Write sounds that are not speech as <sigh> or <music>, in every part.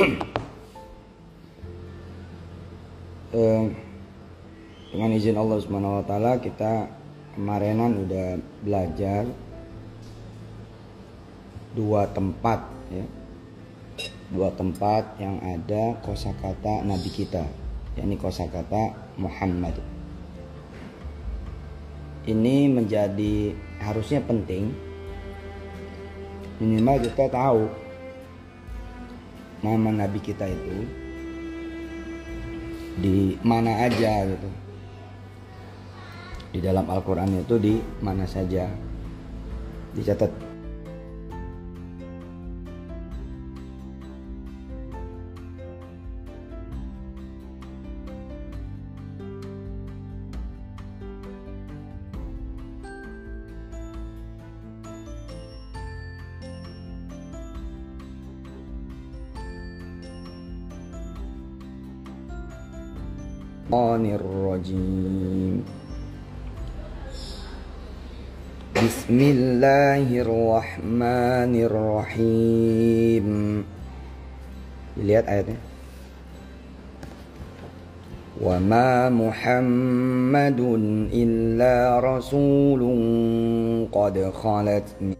<clears throat> Eh, dengan izin Allah Subhanahu wa taala kita kemarinan udah belajar dua tempat ya. Dua tempat yang ada kosakata nabi kita, yakni kosakata Muhammad. Ini menjadi harusnya penting minimal kita tahu nama nabi kita itu di mana aja gitu. Di dalam Al-Quran itu di mana saja. Dicatat الشيطان الرجيم. بسم الله الرحمن الرحيم. lihat ayatnya وما محمد إلا رسول قد خلت من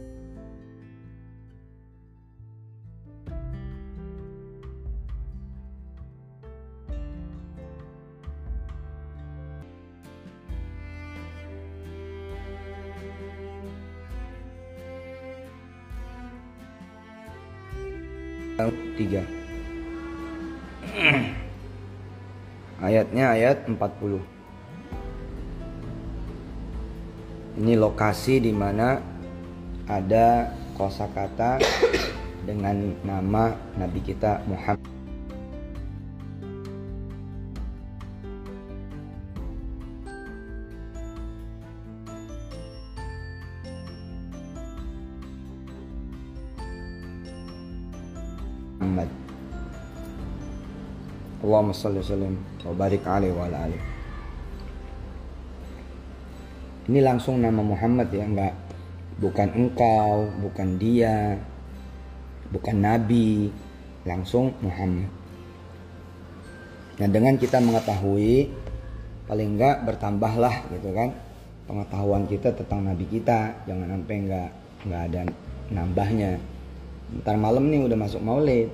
ayat 40 ini lokasi di mana ada kosakata <coughs> dengan nama nabi kita Muhammad Allahumma salli sallim wa barik alaihi wa ala alihi. Ini langsung nama Muhammad ya nggak bukan engkau bukan dia bukan nabi langsung Muhammad. Nah dengan kita mengetahui paling enggak bertambahlah gitu kan pengetahuan kita tentang nabi kita. Jangan sampai nggak nggak ada nambahnya. Ntar malam nih udah masuk maulid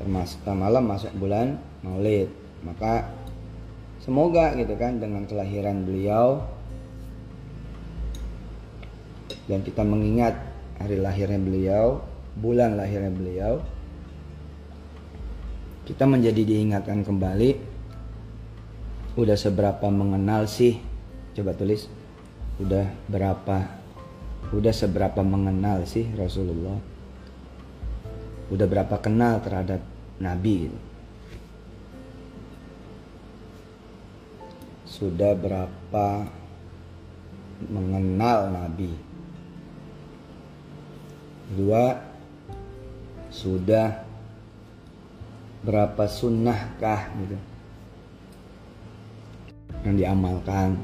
termasuk malam masuk bulan maulid. Maka semoga gitu kan dengan kelahiran beliau dan kita mengingat hari lahirnya beliau, bulan lahirnya beliau, kita menjadi diingatkan kembali. Udah seberapa mengenal sih coba tulis udah berapa udah seberapa mengenal sih Rasulullah udah berapa kenal terhadap Nabi? Sudah berapa mengenal Nabi? Dua, sudah berapa sunnahkah gitu? Yang diamalkan.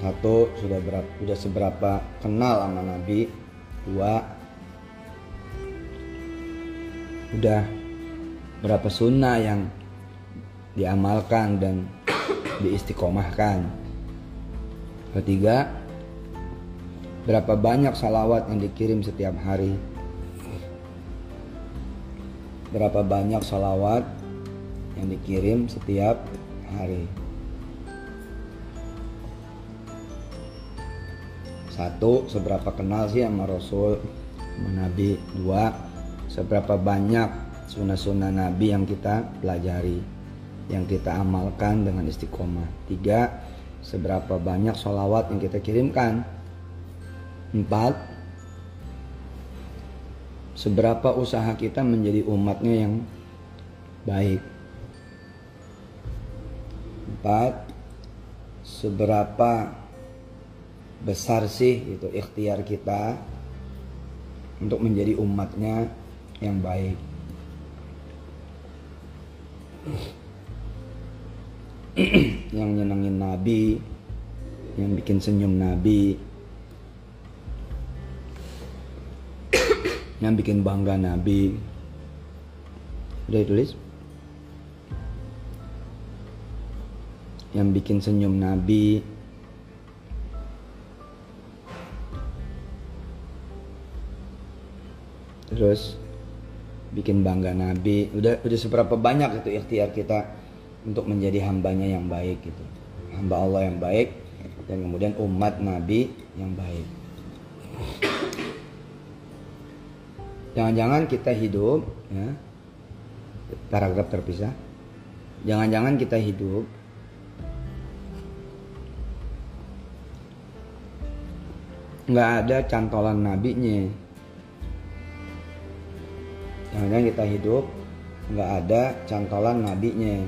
Satu sudah berapa sudah seberapa kenal sama Nabi. Dua, udah berapa sunnah yang diamalkan dan diistiqomahkan. Ketiga, berapa banyak salawat yang dikirim setiap hari. berapa banyak salawat yang dikirim setiap hari. Satu, seberapa kenal sih sama Rasul, sama Nabi. Dua, seberapa banyak sunnah-sunnah Nabi yang kita pelajari, yang kita amalkan dengan istiqomah. Tiga, seberapa banyak sholawat yang kita kirimkan. Empat, seberapa usaha kita menjadi umatnya yang baik. Empat, seberapa besar sih itu ikhtiar kita untuk menjadi umatnya yang baik. <clears throat> yang nyenengin Nabi, yang bikin senyum Nabi, <clears throat> yang bikin bangga Nabi. Udah ditulis? Yang bikin senyum Nabi, terus bikin bangga Nabi. Udah udah seberapa banyak itu ikhtiar kita untuk menjadi hambanya yang baik gitu. Hamba Allah yang baik dan kemudian umat Nabi yang baik. Jangan-jangan kita hidup ya paragraf terpisah. Jangan-jangan kita hidup nggak ada cantolan nabinya Jangan-jangan kita hidup nggak ada cantolan nabinya.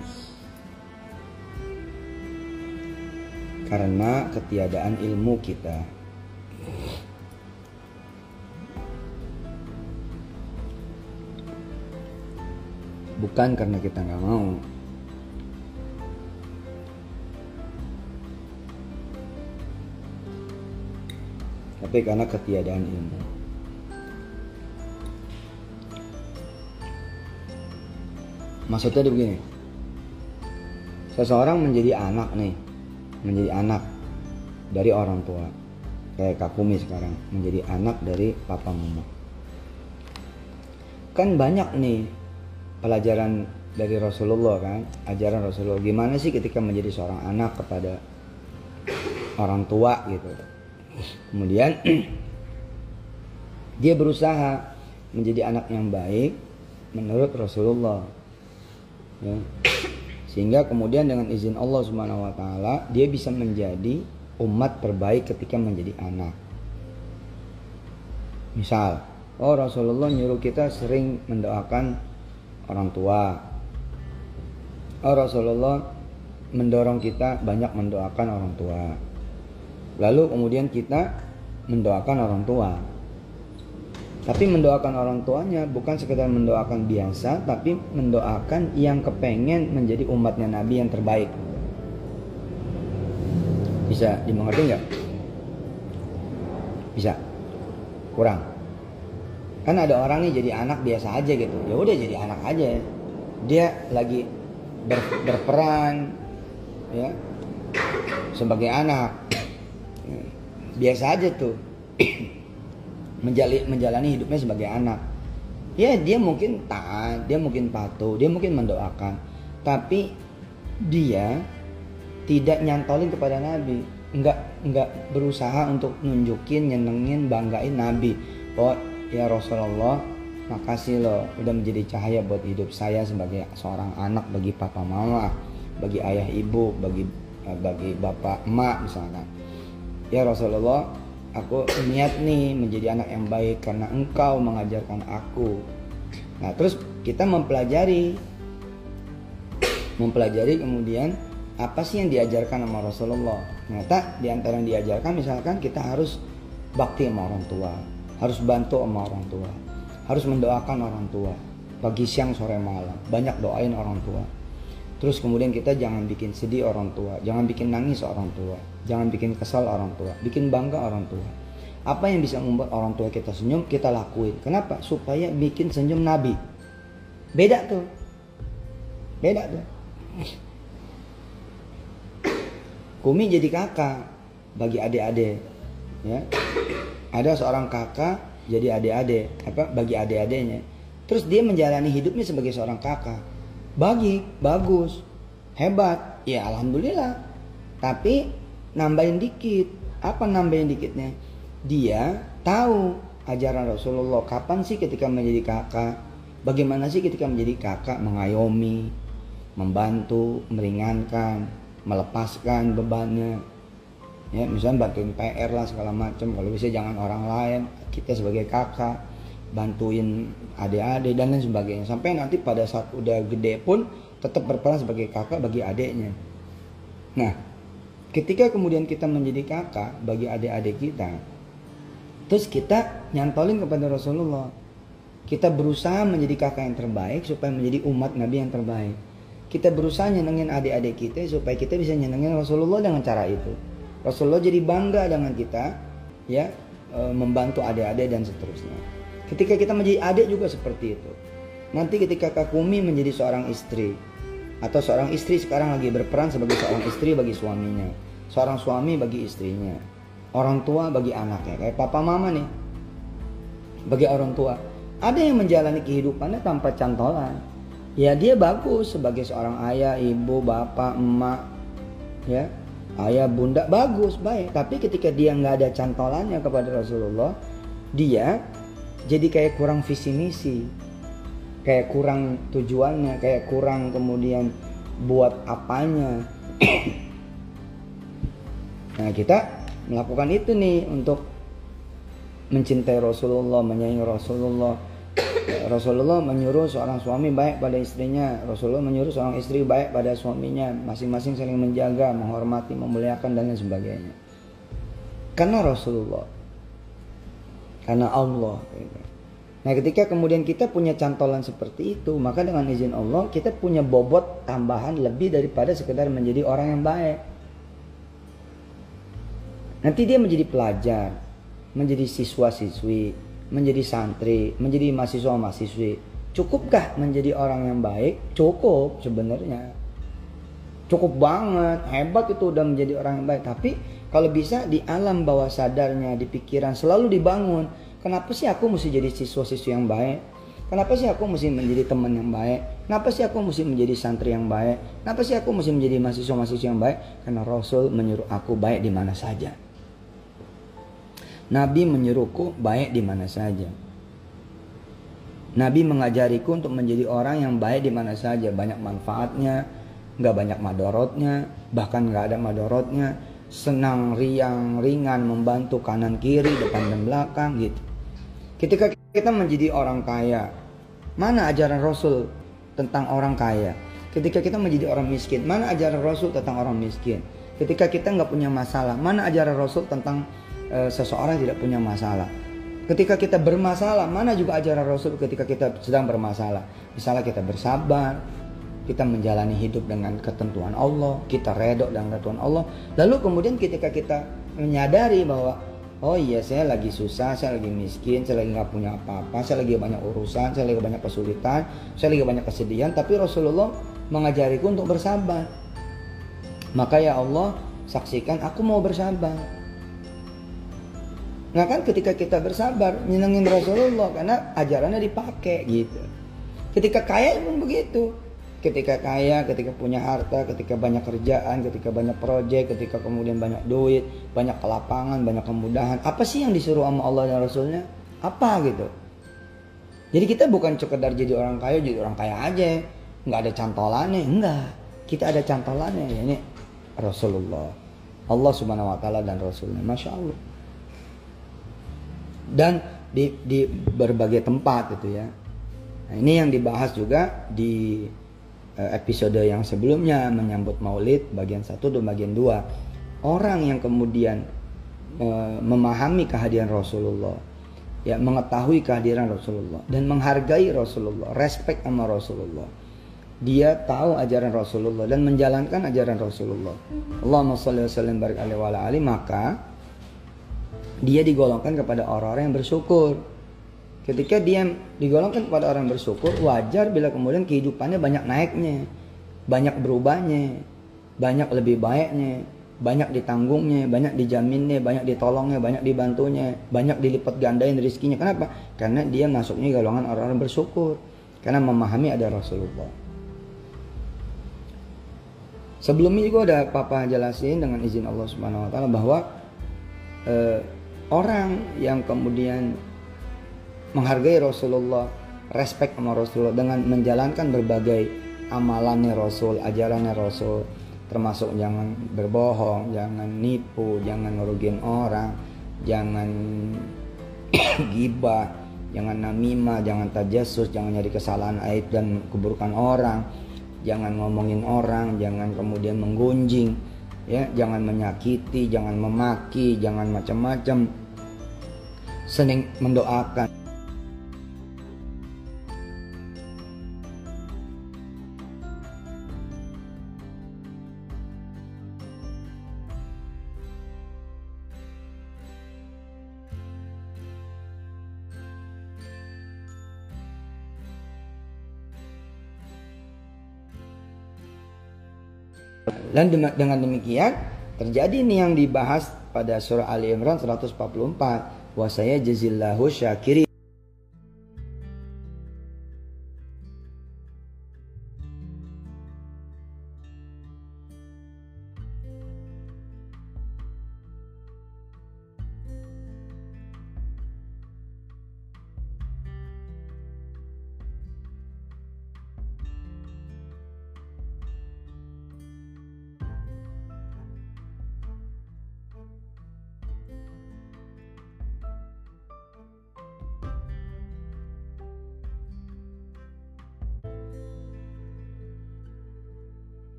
Karena ketiadaan ilmu kita. Bukan karena kita nggak mau. Tapi karena ketiadaan ilmu. Maksudnya begini. Seseorang menjadi anak nih, menjadi anak dari orang tua. Kayak Kakumi sekarang menjadi anak dari papa mama. Kan banyak nih pelajaran dari Rasulullah kan, ajaran Rasulullah. Gimana sih ketika menjadi seorang anak kepada orang tua gitu. Kemudian <clears throat> dia berusaha menjadi anak yang baik menurut Rasulullah ya. sehingga kemudian dengan izin Allah Subhanahu Wa Taala dia bisa menjadi umat terbaik ketika menjadi anak. Misal oh Rasulullah nyuruh kita sering mendoakan orang tua. Oh Rasulullah mendorong kita banyak mendoakan orang tua. Lalu kemudian kita mendoakan orang tua tapi mendoakan orang tuanya bukan sekedar mendoakan biasa, tapi mendoakan yang kepengen menjadi umatnya Nabi yang terbaik. Bisa dimengerti nggak? Bisa? Kurang? Kan ada orang nih jadi anak biasa aja gitu. Ya udah jadi anak aja. Dia lagi ber, berperan ya sebagai anak. Biasa aja tuh <clears throat> menjalani, menjalani hidupnya sebagai anak. Ya dia mungkin taat, dia mungkin patuh, dia mungkin mendoakan, tapi dia tidak nyantolin kepada Nabi, nggak nggak berusaha untuk nunjukin, nyenengin, banggain Nabi. Oh ya Rasulullah, makasih loh udah menjadi cahaya buat hidup saya sebagai seorang anak bagi papa mama, bagi ayah ibu, bagi eh, bagi bapak emak misalkan. Ya Rasulullah, aku niat nih menjadi anak yang baik karena engkau mengajarkan aku. Nah, terus kita mempelajari mempelajari kemudian apa sih yang diajarkan sama Rasulullah. Ternyata di antara yang diajarkan misalkan kita harus bakti sama orang tua, harus bantu sama orang tua, harus mendoakan orang tua pagi siang sore malam, banyak doain orang tua. Terus kemudian kita jangan bikin sedih orang tua, jangan bikin nangis orang tua, jangan bikin kesal orang tua, bikin bangga orang tua. Apa yang bisa membuat orang tua kita senyum, kita lakuin. Kenapa? Supaya bikin senyum Nabi. Beda tuh. Beda tuh. Kumi jadi kakak bagi adik-adik. Ya. Ada seorang kakak jadi adik-adik, apa bagi adik-adiknya. Terus dia menjalani hidupnya sebagai seorang kakak. Bagi, bagus, hebat. Ya alhamdulillah. Tapi nambahin dikit. Apa nambahin dikitnya? Dia tahu ajaran Rasulullah kapan sih ketika menjadi kakak? Bagaimana sih ketika menjadi kakak? Mengayomi membantu meringankan melepaskan bebannya. Ya misalnya bantuin PR lah segala macam. Kalau bisa jangan orang lain. Kita sebagai kakak bantuin adik-adik dan lain sebagainya. Sampai nanti pada saat udah gede pun tetap berperan sebagai kakak bagi adiknya. Nah ketika kemudian kita menjadi kakak bagi adik-adik kita terus kita nyantolin kepada Rasulullah kita berusaha menjadi kakak yang terbaik supaya menjadi umat Nabi yang terbaik kita berusaha nyenengin adik-adik kita supaya kita bisa nyenengin Rasulullah dengan cara itu Rasulullah jadi bangga dengan kita ya e, membantu adik-adik dan seterusnya. Ketika kita menjadi adik juga seperti itu. Nanti ketika Kakumi menjadi seorang istri atau seorang istri sekarang lagi berperan sebagai seorang istri bagi suaminya, seorang suami bagi istrinya, orang tua bagi anaknya, kayak papa mama nih. Bagi orang tua, ada yang menjalani kehidupannya tanpa cantolan. Ya dia bagus sebagai seorang ayah, ibu, bapak, emak, ya. Ayah bunda bagus baik. Tapi ketika dia nggak ada cantolannya kepada Rasulullah dia jadi kayak kurang visi misi kayak kurang tujuannya kayak kurang kemudian buat apanya <coughs> nah kita melakukan itu nih untuk mencintai Rasulullah menyayangi Rasulullah <coughs> Rasulullah menyuruh seorang suami baik pada istrinya. Rasulullah menyuruh seorang istri baik pada suaminya. Masing-masing saling menjaga, menghormati, memuliakan dan lain sebagainya. Karena Rasulullah. Karena Allah. Nah ketika kemudian kita punya cantolan seperti itu. Maka dengan izin Allah kita punya bobot tambahan lebih daripada sekedar menjadi orang yang baik. Nanti dia menjadi pelajar. Menjadi siswa-siswi menjadi santri, menjadi mahasiswa-mahasiswi, cukupkah menjadi orang yang baik? Cukup sebenarnya. Cukup banget, hebat itu udah menjadi orang yang baik. Tapi kalau bisa di alam bawah sadarnya, di pikiran selalu dibangun. Kenapa sih aku mesti jadi siswa-siswi yang baik? Kenapa sih aku mesti menjadi teman yang baik? Kenapa sih aku mesti menjadi santri yang baik? Kenapa sih aku mesti menjadi mahasiswa-mahasiswa yang baik? Karena Rasul menyuruh aku baik di mana saja. Nabi menyuruhku baik di mana saja. Nabi mengajariku untuk menjadi orang yang baik di mana saja. Banyak manfaatnya, nggak banyak madorotnya, bahkan nggak ada madorotnya. Senang, riang, ringan, membantu kanan kiri, depan dan belakang gitu. Ketika kita menjadi orang kaya, mana ajaran Rasul tentang orang kaya? Ketika kita menjadi orang miskin, mana ajaran Rasul tentang orang miskin? Ketika kita nggak punya masalah, mana ajaran Rasul tentang e, seseorang tidak punya masalah. Ketika kita bermasalah, mana juga ajaran Rasul ketika kita sedang bermasalah. Misalnya kita bersabar, kita menjalani hidup dengan ketentuan Allah, kita redok dengan ketentuan Allah. Lalu kemudian ketika kita menyadari bahwa oh iya saya lagi susah, saya lagi miskin, saya lagi nggak punya apa-apa, saya lagi banyak urusan, saya lagi banyak kesulitan, saya lagi banyak kesedihan, tapi Rasulullah mengajariku untuk bersabar. Maka ya Allah, saksikan aku mau bersabar. Nah kan ketika kita bersabar nyenengin Rasulullah karena ajarannya dipakai gitu. Ketika kaya pun begitu. Ketika kaya, ketika punya harta, ketika banyak kerjaan, ketika banyak proyek, ketika kemudian banyak duit, banyak kelapangan, banyak kemudahan. Apa sih yang disuruh sama Allah dan Rasulnya? Apa gitu? Jadi kita bukan sekedar jadi orang kaya, jadi orang kaya aja. Nggak ada cantolannya, enggak. Kita ada cantolannya, ya ini Rasulullah. Allah subhanahu wa ta'ala dan Rasulnya. Masya Allah dan di, di berbagai tempat gitu ya. Nah, ini yang dibahas juga di episode yang sebelumnya menyambut Maulid bagian 1 dan bagian 2. Orang yang kemudian uh, memahami kehadiran Rasulullah, ya mengetahui kehadiran Rasulullah dan menghargai Rasulullah, respect sama Rasulullah. Dia tahu ajaran Rasulullah dan menjalankan ajaran Rasulullah. Allahumma shalli wa sallim barik alaihi maka dia digolongkan kepada orang-orang yang bersyukur. Ketika dia digolongkan kepada orang bersyukur, wajar bila kemudian kehidupannya banyak naiknya, banyak berubahnya, banyak lebih baiknya, banyak ditanggungnya, banyak dijaminnya, banyak ditolongnya, banyak dibantunya, banyak dilipat gandain rizkinya. Kenapa? Karena dia masuknya golongan orang-orang bersyukur. Karena memahami ada Rasulullah. Sebelumnya juga udah papa jelasin dengan izin Allah Subhanahu wa taala bahwa eh, orang yang kemudian menghargai Rasulullah, respect sama Rasulullah dengan menjalankan berbagai amalannya Rasul, ajarannya Rasul, termasuk jangan berbohong, jangan nipu, jangan ngerugiin orang, jangan <coughs> gibah, jangan namimah, jangan tajasus, jangan nyari kesalahan aib dan keburukan orang jangan ngomongin orang, jangan kemudian menggunjing, ya, jangan menyakiti, jangan memaki, jangan macam-macam. Sening mendoakan. Dan dengan demikian terjadi ini yang dibahas pada surah Ali Imran 144 wa saya jazillahu syakirin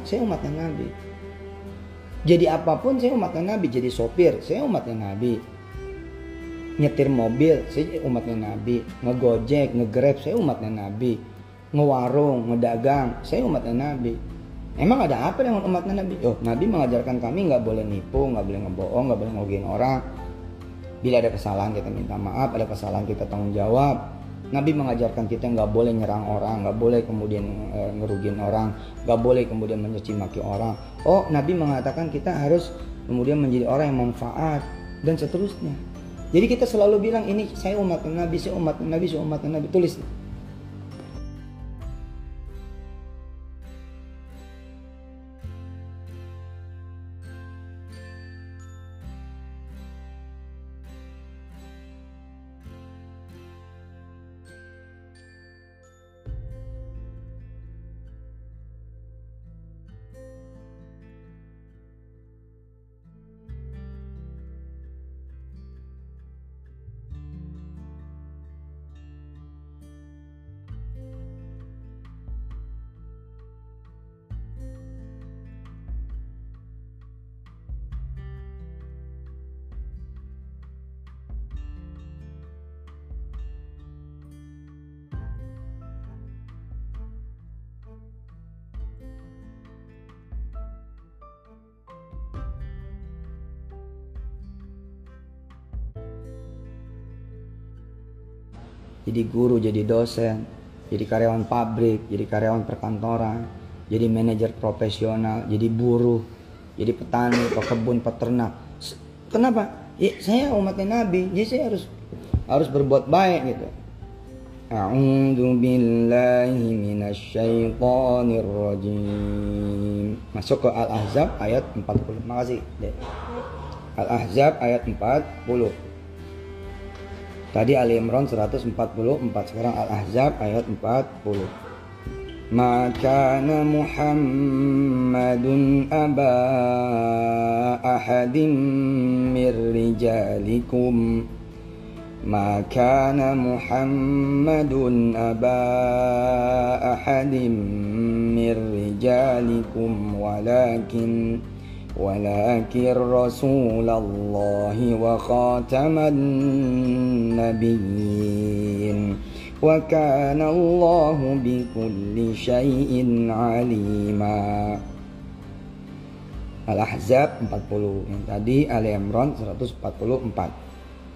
saya umatnya Nabi. Jadi apa pun saya umatnya Nabi. Jadi sopir, saya umatnya Nabi. Nyetir mobil, saya umatnya Nabi. Ngegojek, ngegrab, saya umatnya Nabi. Ngewarung, ngedagang, saya umatnya Nabi. Emang ada apa dengan umatnya Nabi? Oh, Nabi mengajarkan kami nggak boleh nipu, nggak boleh ngebohong, nggak boleh ngerugiin orang. Bila ada kesalahan kita minta maaf, ada kesalahan kita tanggung jawab Nabi mengajarkan kita nggak boleh nyerang orang, nggak boleh kemudian e, ngerugin orang, nggak boleh kemudian mencaci maki orang. Oh, Nabi mengatakan kita harus kemudian menjadi orang yang manfaat dan seterusnya. Jadi kita selalu bilang ini saya umat Nabi, saya umat Nabi, saya umat Nabi. Tulis jadi guru, jadi dosen, jadi karyawan pabrik, jadi karyawan perkantoran, jadi manajer profesional, jadi buruh, jadi petani, pekebun, peternak. Kenapa? Ya, saya umatnya Nabi, jadi saya harus harus berbuat baik gitu. A'udzu billahi minasyaitonir rajim. Masuk ke Al-Ahzab ayat 40. Makasih. Al-Ahzab ayat 40. Tadi Ali Imran 144, sekarang Al-Ahzab ayat 40. Maka Muhammadun aba ahadim mir rijalikum ما كان محمد أبا أحد من رجالكم ولكن ولكن رسول الله وخاتم النبيين وكان الله بكل شيء عليما Al-Ahzab 40 yang tadi Ali Imran 144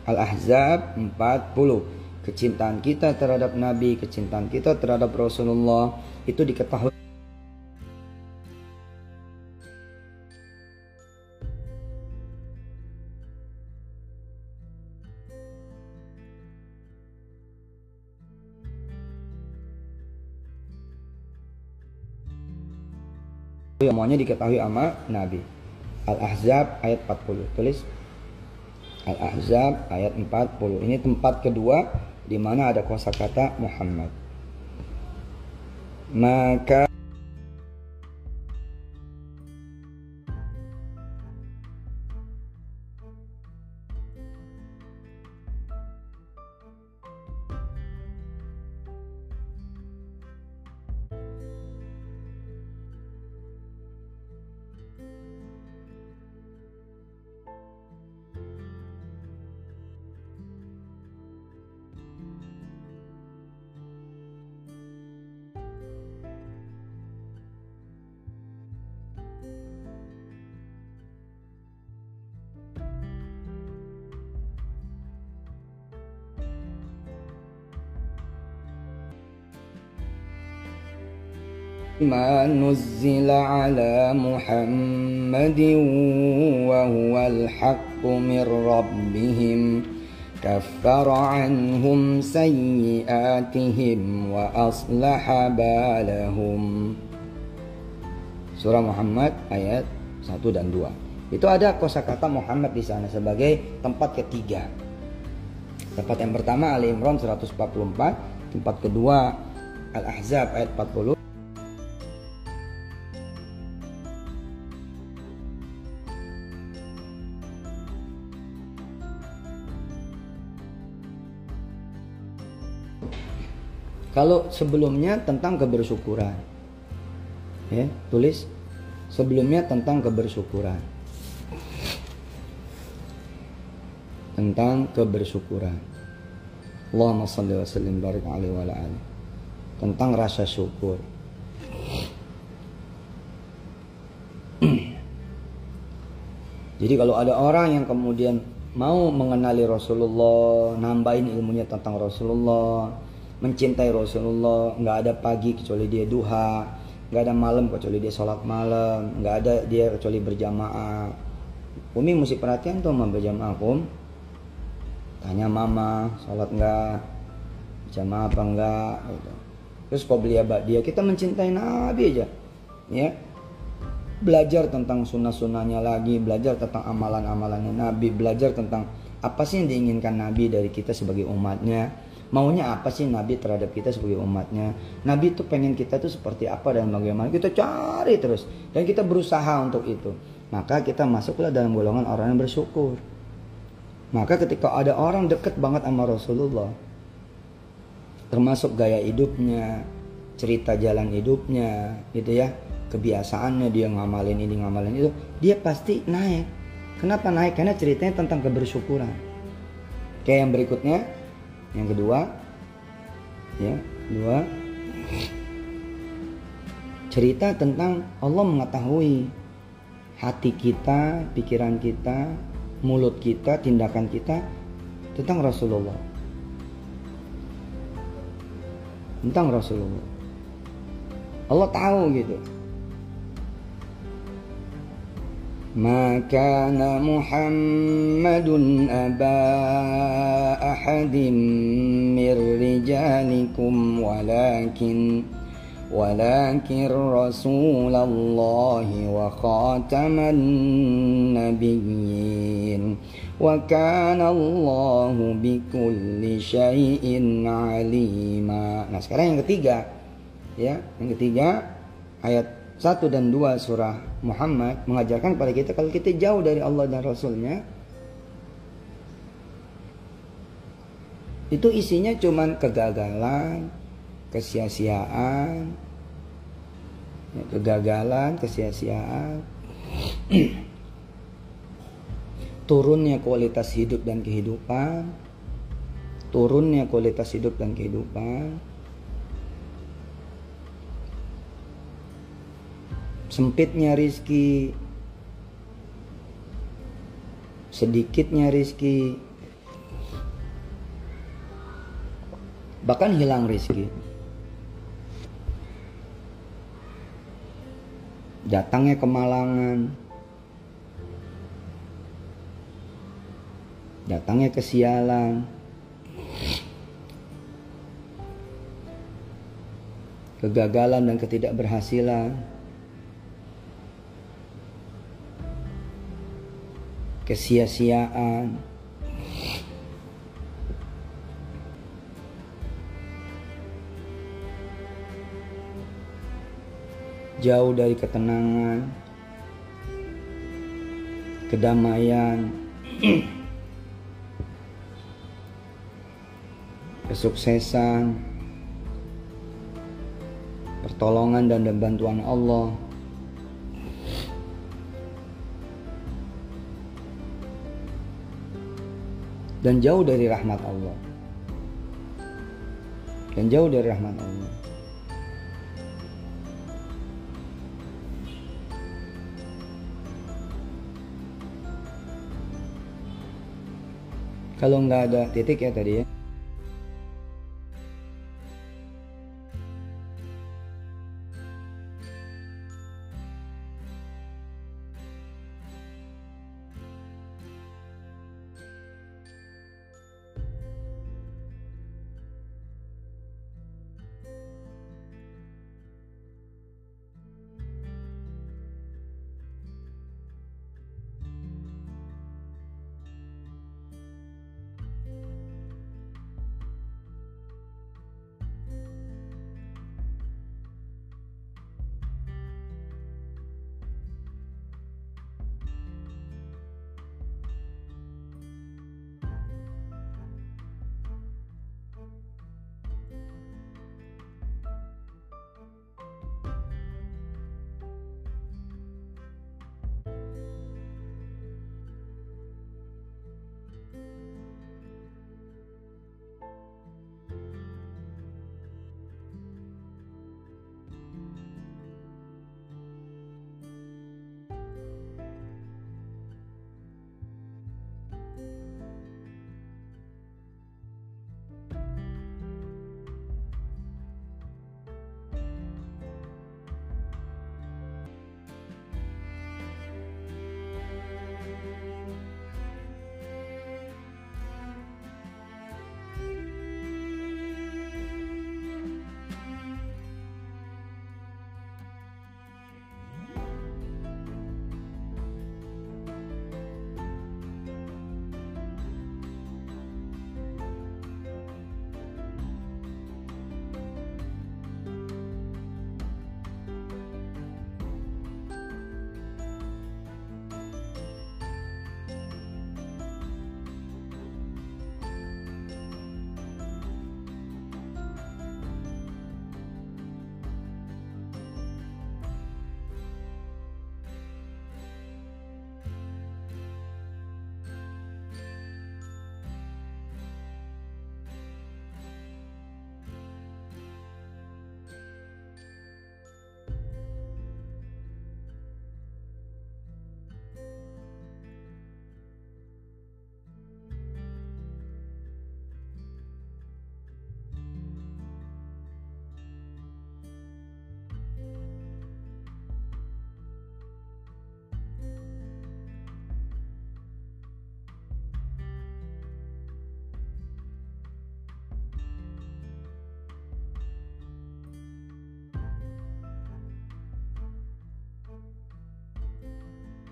Al-Ahzab 40 kecintaan kita terhadap Nabi kecintaan kita terhadap Rasulullah itu diketahui semuanya diketahui sama Nabi. Al-Ahzab ayat 40. Tulis. Al-Ahzab ayat 40. Ini tempat kedua di mana ada kosakata Muhammad. Maka ما نزل على محمد وهو الحق من ربهم كفر عنهم سيئاتهم وأصلح بالهم Surah Muhammad ayat 1 dan 2. Itu ada kosakata Muhammad di sana sebagai tempat ketiga. Tempat yang pertama Ali Imran 144, tempat kedua Al-Ahzab ayat 40, Kalau sebelumnya tentang kebersyukuran. Ya, tulis sebelumnya tentang kebersyukuran. Tentang kebersyukuran. Allahumma salli wa sallim barik alaihi wa ali. Tentang rasa syukur. <clears throat> Jadi kalau ada orang yang kemudian mau mengenali Rasulullah, nambahin ilmunya tentang Rasulullah, mencintai Rasulullah nggak ada pagi kecuali dia duha nggak ada malam kecuali dia sholat malam nggak ada dia kecuali berjamaah. Umi mesti perhatian tuh sama berjamaah Kum. Tanya mama sholat nggak? Jamaah apa enggak gitu. terus kau beli abad dia? Kita mencintai Nabi aja ya. Belajar tentang sunnah-sunnahnya lagi belajar tentang amalan-amalannya Nabi belajar tentang apa sih yang diinginkan Nabi dari kita sebagai umatnya maunya apa sih Nabi terhadap kita sebagai umatnya? Nabi itu pengen kita tuh seperti apa dan bagaimana? Kita cari terus. Dan kita berusaha untuk itu. Maka kita masuklah dalam golongan orang yang bersyukur. Maka ketika ada orang deket banget sama Rasulullah termasuk gaya hidupnya cerita jalan hidupnya gitu ya kebiasaannya dia ngamalin ini ngamalin itu dia pasti naik. Kenapa naik? Karena ceritanya tentang kebersyukuran. Kayak yang berikutnya yang kedua ya dua cerita tentang Allah mengetahui hati kita, pikiran kita, mulut kita, tindakan kita tentang Rasulullah. Tentang Rasulullah. Allah tahu gitu. ما كان محمد أبا أحد من رجالكم ولكن ولكن رسول الله وخاتم النبيين وكان الله بكل شيء عليما. Nah sekarang yang ketiga ya yang ketiga ayat 1 dan 2 surah Muhammad mengajarkan kepada kita kalau kita jauh dari Allah dan Rasulnya itu isinya cuman kegagalan, kesia-siaan, ya, kegagalan, kesia-siaan. <clears throat> turunnya kualitas hidup dan kehidupan, turunnya kualitas hidup dan kehidupan, sempitnya rizki, sedikitnya rizki, bahkan hilang rizki. Datangnya kemalangan, datangnya kesialan, kegagalan dan ketidakberhasilan, kesia-siaan, jauh dari ketenangan, kedamaian, <clears throat> kesuksesan, pertolongan dan bantuan Allah. Dan jauh dari rahmat Allah. Dan jauh dari rahmat Allah. Kalau nggak ada titik ya tadi ya.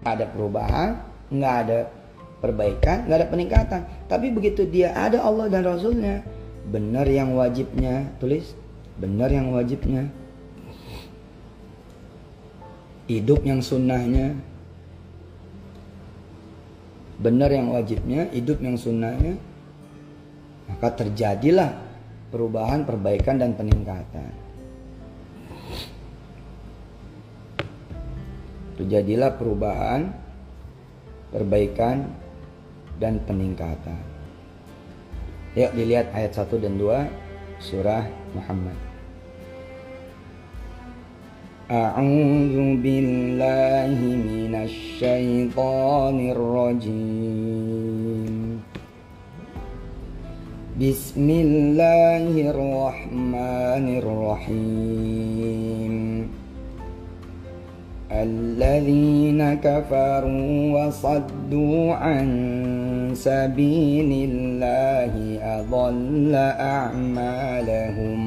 Nggak ada perubahan, nggak ada perbaikan, nggak ada peningkatan. Tapi begitu dia ada Allah dan Rasulnya, benar yang wajibnya, tulis, benar yang wajibnya, hidup yang sunnahnya, benar yang wajibnya, hidup yang sunnahnya, maka terjadilah perubahan, perbaikan, dan peningkatan. terjadilah perubahan, perbaikan, dan peningkatan. Yuk dilihat ayat 1 dan 2 surah Muhammad. A'udzu billahi minasy syaithanir rajim. Bismillahirrahmanirrahim. الذين كفروا وصدوا عن سبيل الله أضل أعمالهم.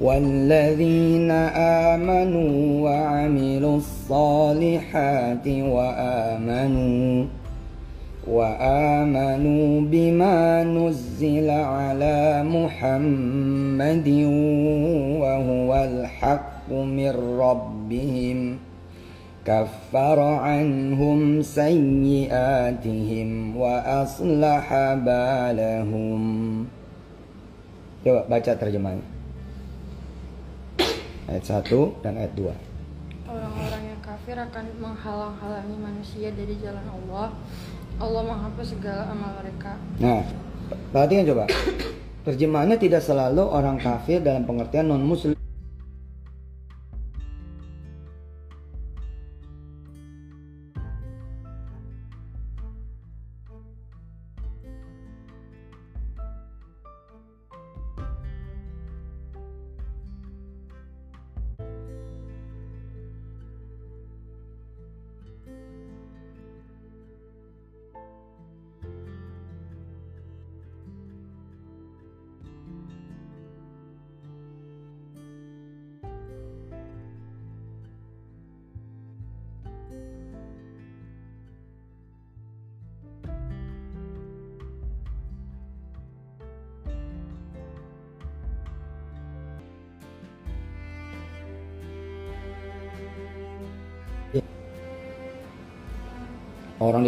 والذين آمنوا وعملوا الصالحات وآمنوا وآمنوا بما نزل على محمد وهو الحق. من ربهم كفر عنهم سيئاتهم وأصلح بالهم Coba baca terjemahannya. Ayat 1 dan ayat 2. Orang-orang yang kafir akan menghalang-halangi manusia dari jalan Allah. Allah menghapus segala amal mereka. Nah, perhatikan coba. Terjemahannya tidak selalu orang kafir dalam pengertian non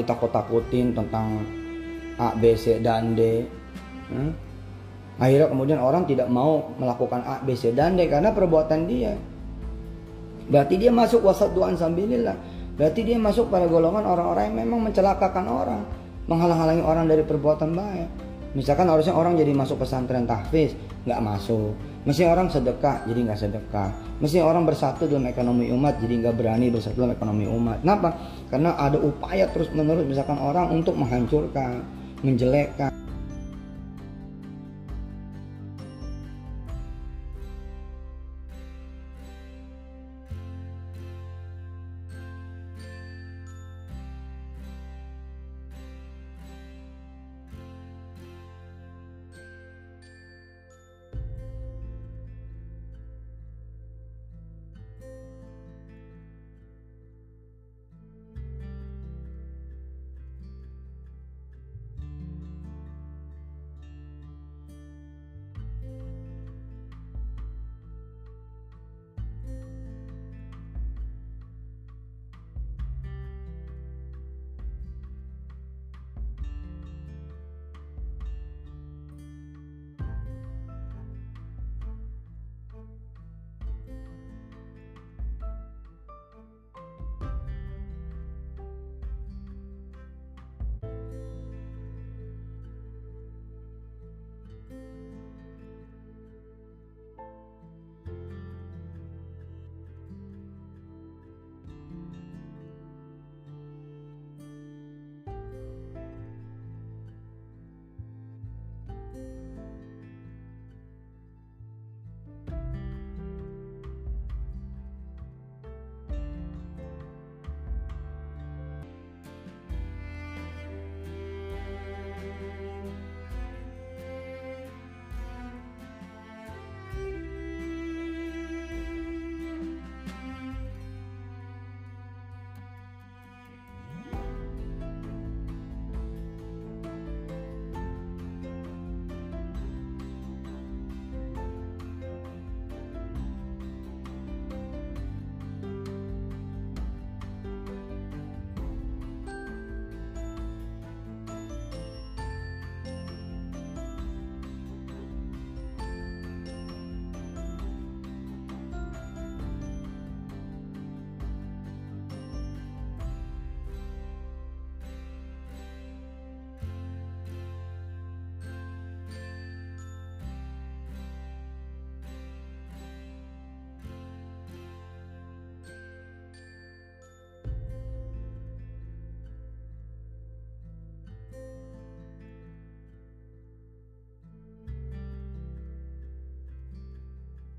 Ditakut-takutin tentang A, B, C, dan D. Hmm? Akhirnya kemudian orang tidak mau melakukan A, B, C, dan D karena perbuatan dia. Berarti dia masuk wasat duaan sambilillah. Berarti dia masuk pada golongan orang-orang yang memang mencelakakan orang. Menghalang-halangi orang dari perbuatan baik. Misalkan harusnya orang jadi masuk pesantren tahfiz, nggak masuk. Mesti orang sedekah, jadi nggak sedekah. Mesti orang bersatu dalam ekonomi umat, jadi nggak berani bersatu dalam ekonomi umat. Kenapa? Karena ada upaya terus menerus misalkan orang untuk menghancurkan, menjelekkan.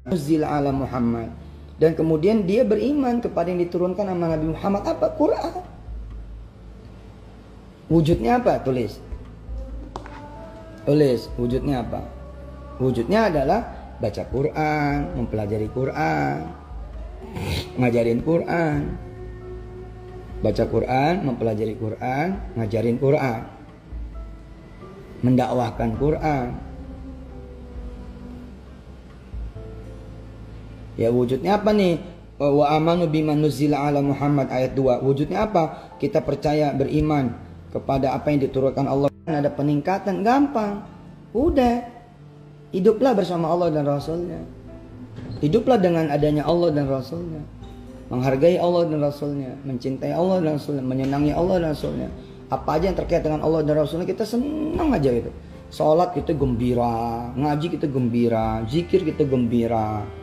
Nuzil ala Muhammad. Dan kemudian dia beriman kepada yang diturunkan sama Nabi Muhammad apa? Quran. Wujudnya apa? Tulis. Tulis. Wujudnya apa? Wujudnya adalah baca Quran, mempelajari Quran, ngajarin Quran. Baca Quran, mempelajari Quran, ngajarin Quran. Mendakwahkan Quran. Ya wujudnya apa nih? Wa amanu bima nuzila ala Muhammad ayat 2. Wujudnya apa? Kita percaya beriman kepada apa yang diturunkan Allah. Ada peningkatan gampang. Udah. Hiduplah bersama Allah dan Rasulnya. Hiduplah dengan adanya Allah dan Rasulnya. Menghargai Allah dan Rasulnya. Mencintai Allah dan Rasulnya. Menyenangi Allah dan Rasulnya. Apa aja yang terkait dengan Allah dan Rasulnya kita senang aja gitu. Sholat kita gembira. Ngaji kita gembira. Zikir kita gembira.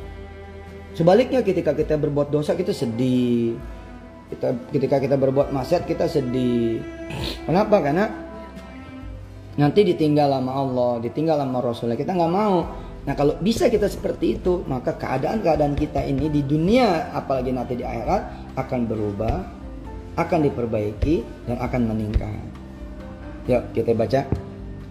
Sebaliknya ketika kita berbuat dosa kita sedih. Kita, ketika kita berbuat maksiat kita sedih. Kenapa? Karena nanti ditinggal sama Allah, ditinggal sama Rasulnya. Kita nggak mau. Nah kalau bisa kita seperti itu, maka keadaan-keadaan kita ini di dunia, apalagi nanti di akhirat akan berubah, akan diperbaiki dan akan meningkat. Yuk kita baca.